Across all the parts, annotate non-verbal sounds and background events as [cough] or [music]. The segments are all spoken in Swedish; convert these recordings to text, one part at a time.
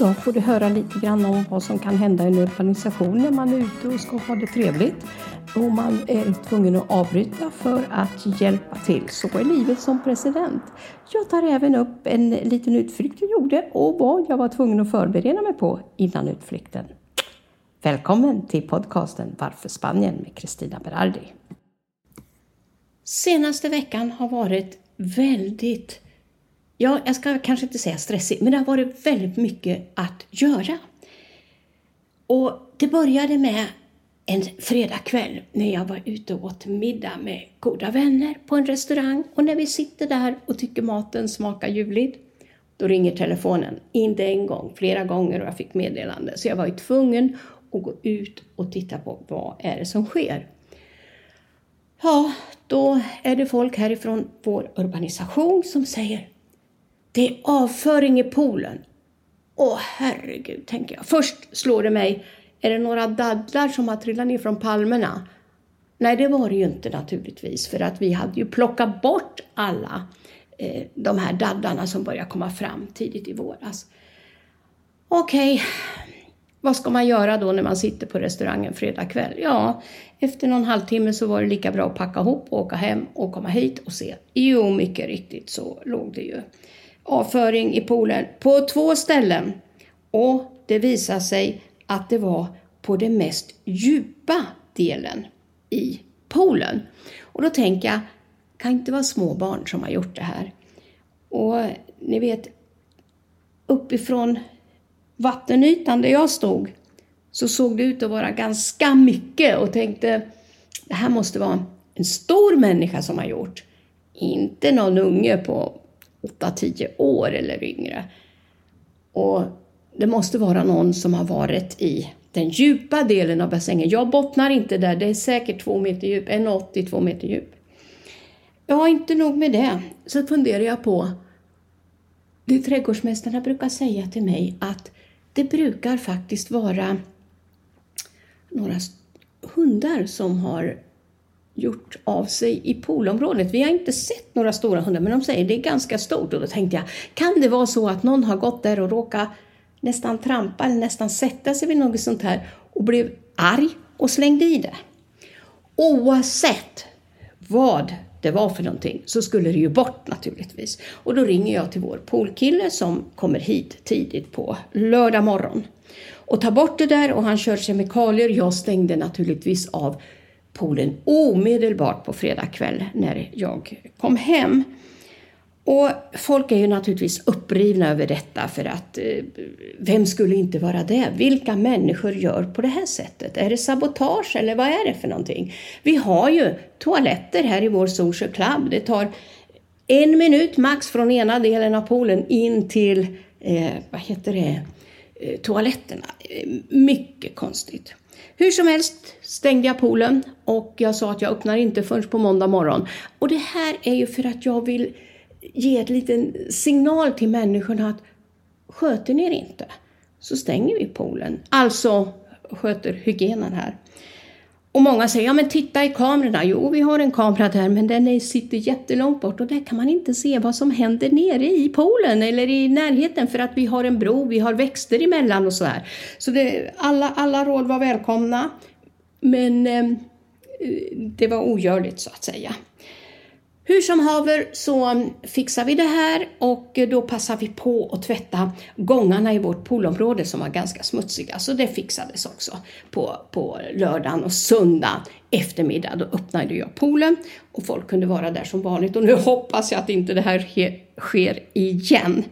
Idag får du höra lite grann om vad som kan hända i en urbanisation när man är ute och ska ha det trevligt och man är tvungen att avbryta för att hjälpa till. Så är livet som president. Jag tar även upp en liten utflykt jag gjorde och vad jag var tvungen att förbereda mig på innan utflykten. Välkommen till podcasten Varför Spanien med Kristina Berardi. Senaste veckan har varit väldigt, ja, jag ska kanske inte säga stressig, men det har varit väldigt mycket att göra. Och det började med en fredagkväll när jag var ute och åt middag med goda vänner på en restaurang och när vi sitter där och tycker maten smakar ljuvligt, då ringer telefonen. Inte en gång, flera gånger och jag fick meddelande. Så jag var ju tvungen att gå ut och titta på vad är det som sker. Ja, då är det folk härifrån vår urbanisation som säger det är avföring i poolen. Åh herregud, tänker jag. Först slår det mig, är det några dadlar som har trillat ner från palmerna? Nej, det var det ju inte naturligtvis, för att vi hade ju plockat bort alla eh, de här dadlarna som började komma fram tidigt i våras. Okej, okay. vad ska man göra då när man sitter på restaurangen fredag kväll? Ja, efter någon halvtimme så var det lika bra att packa ihop och åka hem och komma hit och se. Jo, mycket riktigt så låg det ju avföring i poolen på två ställen. Och det visade sig att det var på den mest djupa delen i poolen. Och då tänker jag, kan inte vara små barn som har gjort det här. Och ni vet, uppifrån vattenytan där jag stod så såg det ut att vara ganska mycket och tänkte, det här måste vara en stor människa som har gjort. Inte någon unge på 8-10 år eller yngre. Och det måste vara någon som har varit i den djupa delen av bassängen. Jag bottnar inte där, det är säkert två meter djup, 1,80-2 meter djup. Ja, inte nog med det. Så funderar jag på, det trädgårdsmästarna brukar säga till mig att det brukar faktiskt vara några hundar som har gjort av sig i poolområdet. Vi har inte sett några stora hundar, men de säger det är ganska stort. Och då tänkte jag, kan det vara så att någon har gått där och råkat nästan trampa eller nästan sätta sig vid något sånt här och blev arg och slängde i det. Oavsett vad det var för någonting så skulle det ju bort naturligtvis. Och då ringer jag till vår poolkille som kommer hit tidigt på lördag morgon och tar bort det där och han kör kemikalier. Jag stängde naturligtvis av poolen omedelbart på fredag kväll när jag kom hem. Och folk är ju naturligtvis upprivna över detta för att eh, vem skulle inte vara det? Vilka människor gör på det här sättet? Är det sabotage eller vad är det för någonting? Vi har ju toaletter här i vår social club. Det tar en minut max från ena delen av poolen in till, eh, vad heter det, Eh, toaletterna. Eh, mycket konstigt. Hur som helst stängde jag poolen och jag sa att jag öppnar inte förrän på måndag morgon. Och det här är ju för att jag vill ge en liten signal till människorna att sköter ni er inte så stänger vi poolen. Alltså sköter hygienen här. Och många säger, ja men titta i kamerorna. Jo, vi har en kamera där, men den sitter jättelångt bort och där kan man inte se vad som händer nere i poolen eller i närheten för att vi har en bro, vi har växter emellan och sådär. Så det, alla, alla råd var välkomna, men eh, det var ogörligt så att säga. Hur som haver så fixar vi det här och då passar vi på att tvätta gångarna i vårt poolområde som var ganska smutsiga. Så det fixades också på, på lördagen och söndag eftermiddag. Då öppnade jag poolen och folk kunde vara där som vanligt. Och nu hoppas jag att inte det här sker igen.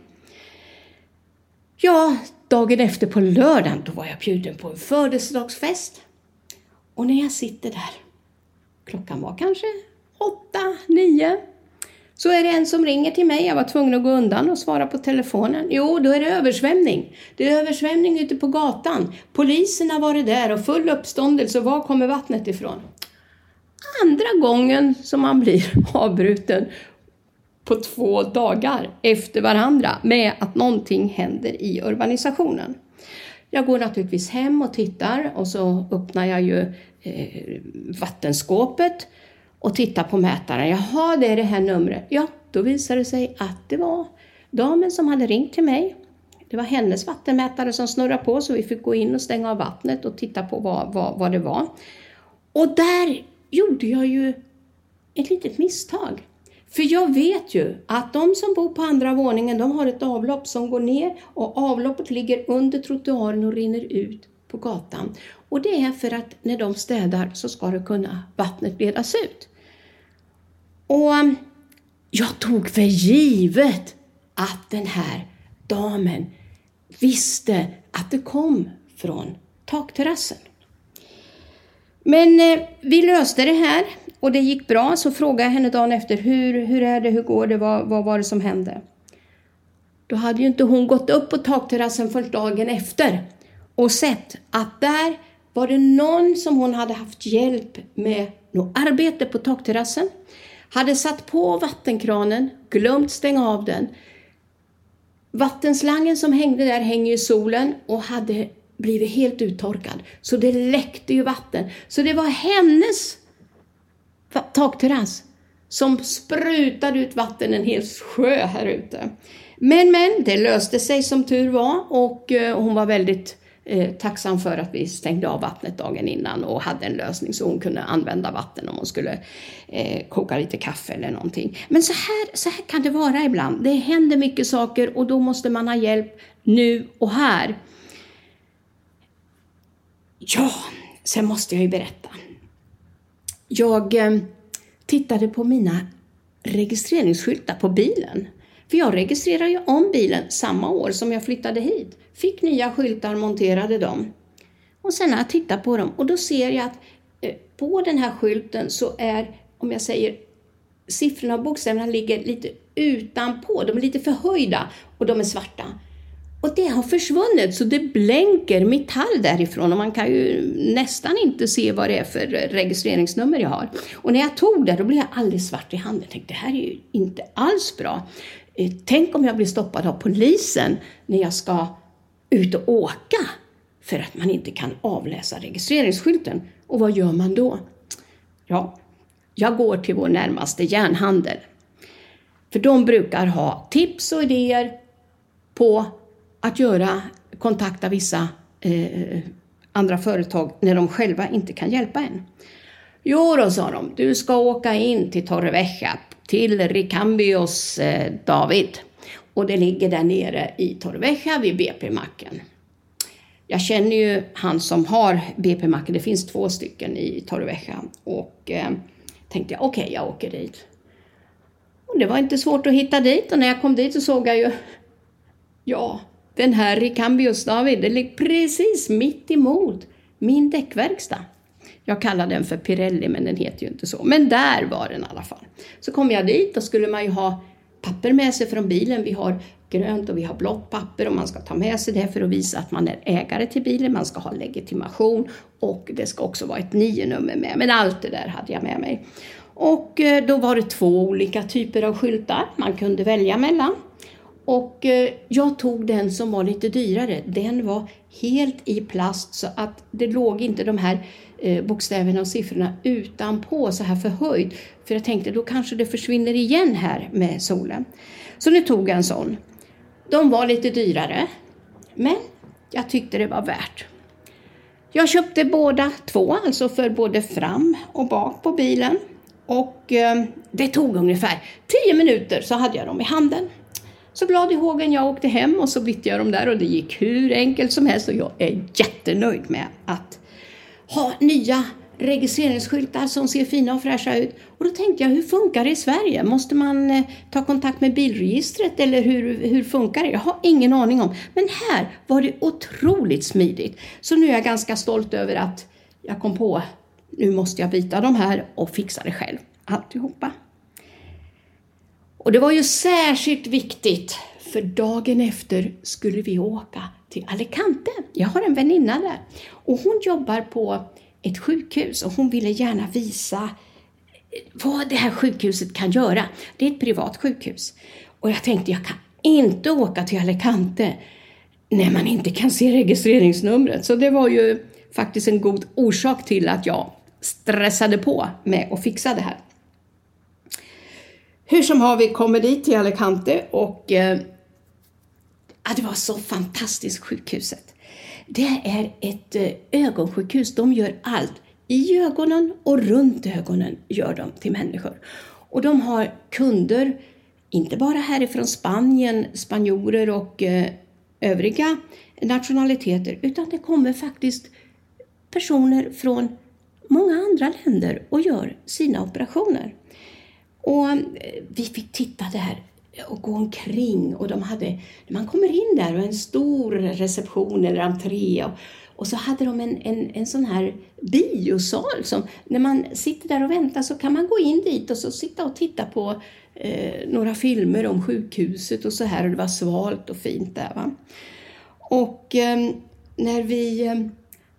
Ja, dagen efter på lördagen då var jag bjuden på en födelsedagsfest. Och när jag sitter där, klockan var kanske åtta, nio. Så är det en som ringer till mig. Jag var tvungen att gå undan och svara på telefonen. Jo, då är det översvämning. Det är översvämning ute på gatan. Polisen har varit där och full uppståndelse. Var kommer vattnet ifrån? Andra gången som man blir [laughs] avbruten på två dagar efter varandra med att någonting händer i urbanisationen. Jag går naturligtvis hem och tittar och så öppnar jag ju eh, vattenskåpet och titta på mätaren. Jaha, det är det här numret. Ja, då visade det sig att det var damen som hade ringt till mig Det var hennes vattenmätare som snurrade på så vi fick gå in och stänga av vattnet och titta på vad, vad, vad det var. Och där gjorde jag ju ett litet misstag. För jag vet ju att de som bor på andra våningen, de har ett avlopp som går ner och avloppet ligger under trottoaren och rinner ut på gatan. Och det är för att när de städar så ska det kunna vattnet ledas ut. Och um, jag tog för givet att den här damen visste att det kom från takterrassen. Men eh, vi löste det här och det gick bra. Så frågade jag henne dagen efter, hur, hur är det, hur går det, vad, vad var det som hände? Då hade ju inte hon gått upp på takterrassen först dagen efter och sett att där var det någon som hon hade haft hjälp med något arbete på takterrassen, hade satt på vattenkranen, glömt stänga av den. Vattenslangen som hängde där hänger i solen och hade blivit helt uttorkad. Så det läckte ju vatten. Så det var hennes takterrass som sprutade ut vatten en hel sjö här ute. Men, men, det löste sig som tur var och eh, hon var väldigt eh, tacksam för att vi stängde av vattnet dagen innan och hade en lösning så hon kunde använda vatten om hon skulle eh, koka lite kaffe eller någonting. Men så här, så här kan det vara ibland. Det händer mycket saker och då måste man ha hjälp nu och här. Ja, sen måste jag ju berätta. Jag eh, tittade på mina registreringsskyltar på bilen. För jag registrerade ju om bilen samma år som jag flyttade hit. Fick nya skyltar, monterade dem. Och sen har jag tittat på dem och då ser jag att eh, på den här skylten så är, om jag säger siffrorna och bokstäverna ligger lite utanpå, de är lite förhöjda och de är svarta. Och det har försvunnit så det blänker metall därifrån och man kan ju nästan inte se vad det är för eh, registreringsnummer jag har. Och när jag tog det då blev jag alldeles svart i handen. Jag tänkte det här är ju inte alls bra. Eh, tänk om jag blir stoppad av polisen när jag ska ut och åka för att man inte kan avläsa registreringsskylten. Och vad gör man då? Ja, jag går till vår närmaste järnhandel. För de brukar ha tips och idéer på att göra, kontakta vissa eh, andra företag när de själva inte kan hjälpa en. Jo då, sa de, du ska åka in till Torrevieja, till Ricambios eh, David. Och det ligger där nere i Torrevieja vid BP-macken. Jag känner ju han som har BP-macken, det finns två stycken i Torrevieja. Och eh, tänkte jag, okej, okay, jag åker dit. Och det var inte svårt att hitta dit och när jag kom dit så såg jag ju, ja, den här Ricambios David, det ligger precis mitt emot min däckverkstad. Jag kallar den för Pirelli, men den heter ju inte så. Men där var den i alla fall. Så kom jag dit, då skulle man ju ha papper med sig från bilen. Vi har grönt och vi har blått papper och man ska ta med sig det för att visa att man är ägare till bilen. Man ska ha legitimation och det ska också vara ett nio-nummer med. Men allt det där hade jag med mig. Och eh, då var det två olika typer av skyltar man kunde välja mellan. Och eh, jag tog den som var lite dyrare. Den var helt i plast så att det låg inte de här eh, bokstäverna och siffrorna utanpå så här förhöjt. För jag tänkte då kanske det försvinner igen här med solen. Så nu tog jag en sån. De var lite dyrare, men jag tyckte det var värt. Jag köpte båda två, alltså för både fram och bak på bilen. Och eh, det tog ungefär 10 minuter så hade jag dem i handen. Så glad i hågen jag åkte hem och så bytte jag dem där och det gick hur enkelt som helst och jag är jättenöjd med att ha nya registreringsskyltar som ser fina och fräscha ut. Och då tänkte jag, hur funkar det i Sverige? Måste man eh, ta kontakt med bilregistret eller hur, hur funkar det? Jag har ingen aning om. Men här var det otroligt smidigt. Så nu är jag ganska stolt över att jag kom på, nu måste jag byta de här och fixa det själv, alltihopa. Och det var ju särskilt viktigt för dagen efter skulle vi åka till Alicante. Jag har en väninna där och hon jobbar på ett sjukhus och hon ville gärna visa eh, vad det här sjukhuset kan göra. Det är ett privat sjukhus. Och jag tänkte, jag kan inte åka till Alicante när man inte kan se registreringsnumret. Så det var ju faktiskt en god orsak till att jag stressade på med att fixa det här. Hur som har vi kommer dit till Alicante och eh, Ja, det var så fantastiskt, sjukhuset. Det är ett eh, ögonsjukhus. De gör allt. I ögonen och runt ögonen gör de till människor. Och de har kunder, inte bara härifrån Spanien, spanjorer och eh, övriga nationaliteter, utan det kommer faktiskt personer från många andra länder och gör sina operationer. Och eh, vi fick titta där och gå omkring och de hade, man kommer in där och en stor reception eller entré och, och så hade de en, en, en sån här biosal som när man sitter där och väntar så kan man gå in dit och så sitta och titta på eh, några filmer om sjukhuset och så här och det var svalt och fint där. Va? Och eh, när vi eh,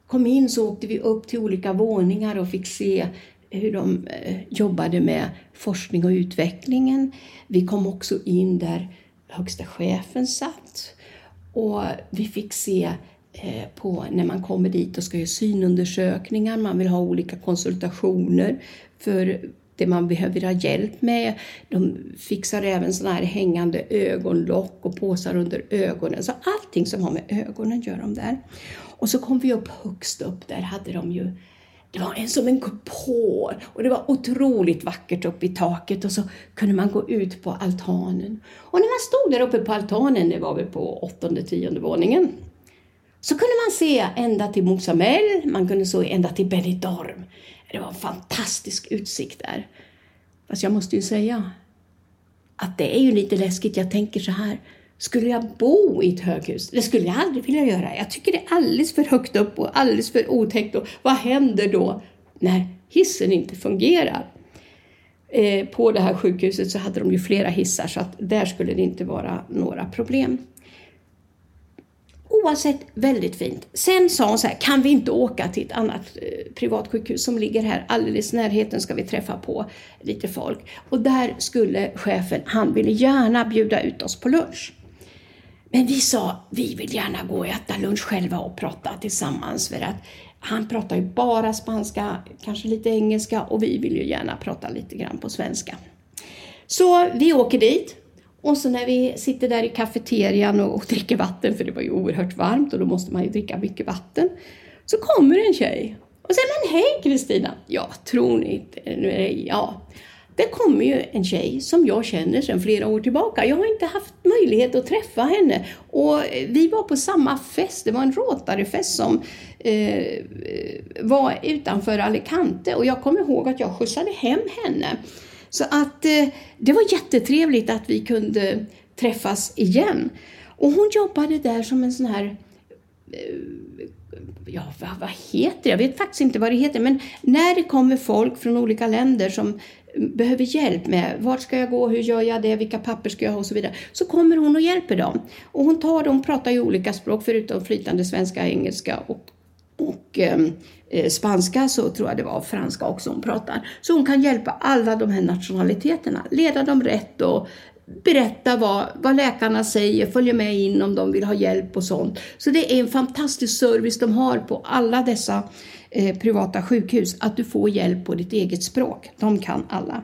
kom in så åkte vi upp till olika våningar och fick se hur de eh, jobbade med forskning och utvecklingen. Vi kom också in där högsta chefen satt och vi fick se eh, på när man kommer dit och ska göra synundersökningar, man vill ha olika konsultationer för det man behöver ha hjälp med. De fixar även sådana här hängande ögonlock och påsar under ögonen. Så allting som har med ögonen gör de där. Och så kom vi upp högst upp, där hade de ju det var en som en kupol och det var otroligt vackert uppe i taket och så kunde man gå ut på altanen. Och när man stod där uppe på altanen, det var väl på åttonde, tionde våningen, så kunde man se ända till Mosamel, man kunde se ända till Benidorm. Det var en fantastisk utsikt där. Fast jag måste ju säga att det är ju lite läskigt. Jag tänker så här, skulle jag bo i ett höghus? Det skulle jag aldrig vilja göra. Jag tycker det är alldeles för högt upp och alldeles för otäckt. Och vad händer då när hissen inte fungerar? Eh, på det här sjukhuset så hade de ju flera hissar så att där skulle det inte vara några problem. Oavsett, väldigt fint. Sen sa hon så här, kan vi inte åka till ett annat eh, privatsjukhus som ligger här alldeles i närheten ska vi träffa på lite folk. Och där skulle chefen, han ville gärna bjuda ut oss på lunch. Men vi sa, vi vill gärna gå och äta lunch själva och prata tillsammans för att han pratar ju bara spanska, kanske lite engelska och vi vill ju gärna prata lite grann på svenska. Så vi åker dit och så när vi sitter där i kafeterian och, och dricker vatten, för det var ju oerhört varmt och då måste man ju dricka mycket vatten, så kommer en tjej och säger men hej Kristina! Ja, tror ni inte? Ja, det kommer ju en tjej som jag känner sedan flera år tillbaka. Jag har inte haft möjlighet att träffa henne. Och eh, vi var på samma fest, det var en Rotary-fest som eh, var utanför Alicante och jag kommer ihåg att jag skjutsade hem henne. Så att eh, det var jättetrevligt att vi kunde träffas igen. Och hon jobbade där som en sån här eh, ja, vad, vad, heter det? Jag vet faktiskt inte vad det heter, men när det kommer folk från olika länder som behöver hjälp med vart ska jag gå, hur gör jag det, vilka papper ska jag ha och så vidare. Så kommer hon och hjälper dem. Och hon tar dem, pratar ju olika språk förutom flytande svenska, engelska och, och ehm, eh, spanska så tror jag det var, franska också hon pratar. Så hon kan hjälpa alla de här nationaliteterna, leda dem rätt och berätta vad, vad läkarna säger, följa med in om de vill ha hjälp och sånt. Så det är en fantastisk service de har på alla dessa eh, privata sjukhus, att du får hjälp på ditt eget språk. De kan alla.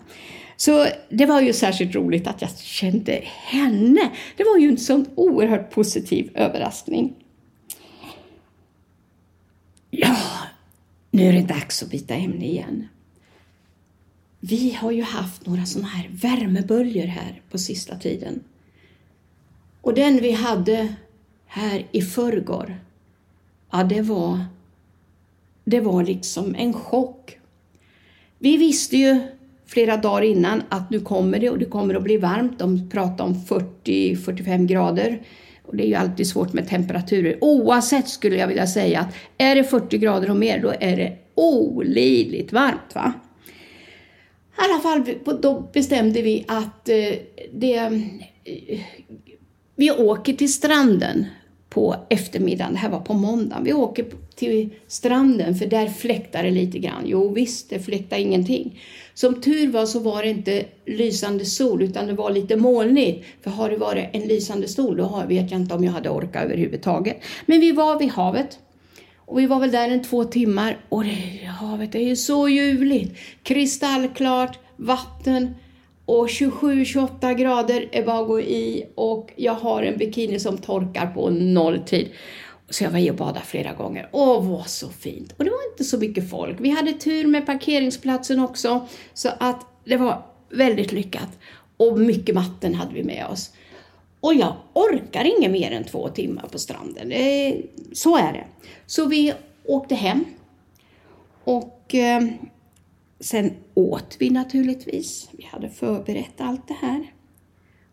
Så det var ju särskilt roligt att jag kände henne. Det var ju en sån oerhört positiv överraskning. Ja, nu är det dags att byta ämne igen. Vi har ju haft några sådana här värmeböljor här på sista tiden. Och den vi hade här i förrgår, ja det var, det var liksom en chock. Vi visste ju flera dagar innan att nu kommer det och det kommer att bli varmt. De pratar om 40-45 grader. Och det är ju alltid svårt med temperaturer. Oavsett skulle jag vilja säga att är det 40 grader och mer då är det olidligt varmt. va? I alla fall då bestämde vi att eh, det, eh, vi åker till stranden på eftermiddagen. Det här var på måndagen. Vi åker till stranden för där fläktar det lite grann. Jo visst, det fläktar ingenting. Som tur var så var det inte lysande sol utan det var lite molnigt. För har det varit en lysande sol då vet jag inte om jag hade orkat överhuvudtaget. Men vi var vid havet och vi var väl där en två timmar och det, havet är ju så ljuvligt. Kristallklart, vatten. och 27-28 grader är bara att gå i och jag har en bikini som torkar på nolltid. Så jag var i och badade flera gånger. Åh, vad så fint! Och det var inte så mycket folk. Vi hade tur med parkeringsplatsen också, så att det var väldigt lyckat. Och mycket vatten hade vi med oss. Och jag orkar inget mer än två timmar på stranden. så är det. Så vi åkte hem. Och eh, sen åt vi naturligtvis. Vi hade förberett allt det här.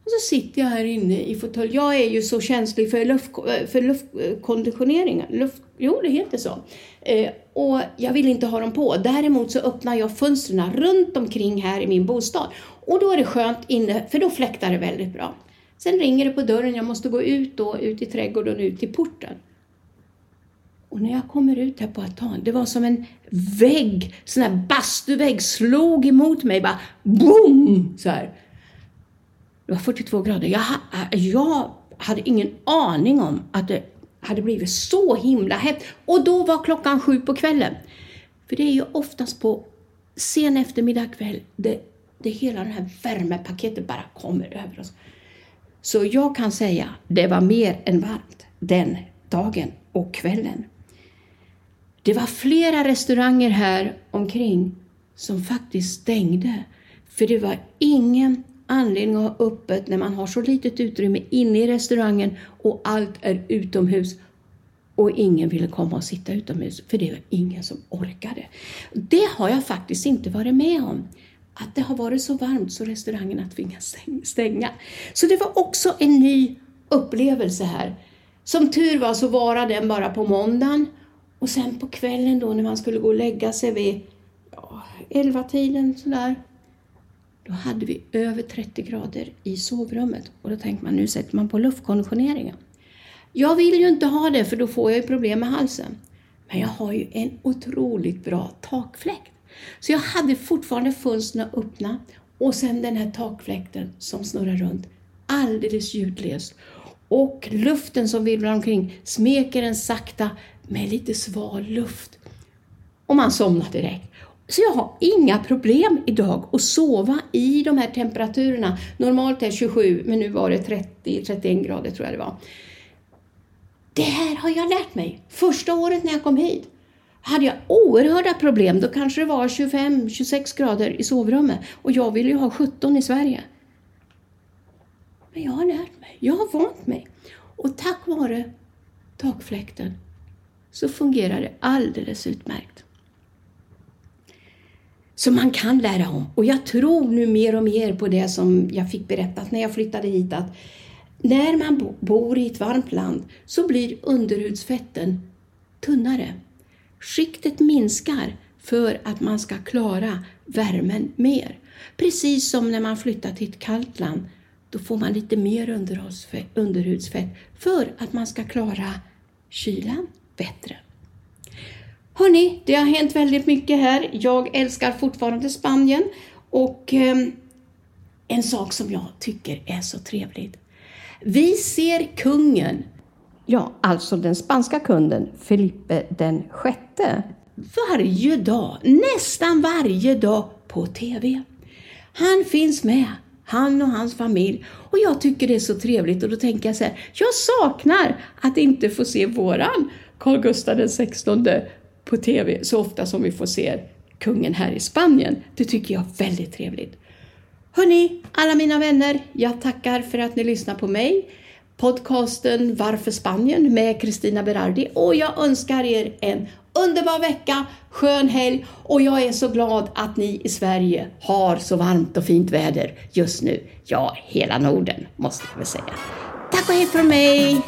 Och så sitter jag här inne i fåtölj. Jag är ju så känslig för, luft, för luftkonditionering. Luft, jo, det heter så. Eh, och jag vill inte ha dem på. Däremot så öppnar jag fönstren runt omkring här i min bostad. Och då är det skönt inne, för då fläktar det väldigt bra. Sen ringer det på dörren. Jag måste gå ut då, ut i trädgården och ut i porten. Och när jag kommer ut här på altanen, det var som en vägg, sån här bastuvägg, slog emot mig bara boom! Så här. Det var 42 grader. Jag, jag hade ingen aning om att det hade blivit så himla hett. Och då var klockan sju på kvällen. För det är ju oftast på sen eftermiddag kväll det, det hela det här värmepaketet bara kommer över oss. Så jag kan säga, det var mer än varmt den dagen och kvällen. Det var flera restauranger här omkring som faktiskt stängde. För det var ingen anledning att ha öppet när man har så litet utrymme inne i restaurangen och allt är utomhus och ingen ville komma och sitta utomhus för det var ingen som orkade. Det har jag faktiskt inte varit med om. Att det har varit så varmt så restaurangerna tvingas stänga. Så det var också en ny upplevelse här. Som tur var så varade den bara på måndagen och sen på kvällen då när man skulle gå och lägga sig vid ja, 11-tiden sådär då hade vi över 30 grader i sovrummet och då tänkte man nu sätter man på luftkonditioneringen. Jag vill ju inte ha det för då får jag ju problem med halsen. Men jag har ju en otroligt bra takfläkt. Så jag hade fortfarande fönstren öppna och sen den här takfläkten som snurrar runt alldeles ljudlöst. Och luften som virvlar omkring smeker en sakta med lite sval luft. Och man somnar direkt. Så jag har inga problem idag att sova i de här temperaturerna. Normalt är 27, men nu var det 30-31 grader tror jag det var. Det här har jag lärt mig. Första året när jag kom hit hade jag oerhörda problem. Då kanske det var 25-26 grader i sovrummet och jag ville ju ha 17 i Sverige. Men jag har lärt mig. Jag har vant mig. Och tack vare takfläkten så fungerar det alldeles utmärkt. Så man kan lära om. Och jag tror nu mer och mer på det som jag fick berättat när jag flyttade hit att när man bor i ett varmt land så blir underhudsfetten tunnare. Skiktet minskar för att man ska klara värmen mer. Precis som när man flyttar till ett kallt land, då får man lite mer underhudsfett för att man ska klara kylan bättre. Hörni, det har hänt väldigt mycket här. Jag älskar fortfarande Spanien och eh, en sak som jag tycker är så trevligt. Vi ser kungen, ja, alltså den spanska kunden Felipe den sjätte, varje dag, nästan varje dag på TV. Han finns med, han och hans familj. Och jag tycker det är så trevligt och då tänker jag så här, jag saknar att inte få se våran Carl Gustaf den 16 på TV så ofta som vi får se kungen här i Spanien. Det tycker jag är väldigt trevligt. Hörni, alla mina vänner, jag tackar för att ni lyssnar på mig. Podcasten Varför Spanien med Kristina Berardi och jag önskar er en underbar vecka, skön helg och jag är så glad att ni i Sverige har så varmt och fint väder just nu. Ja, hela Norden måste jag väl säga. Tack och hej från mig!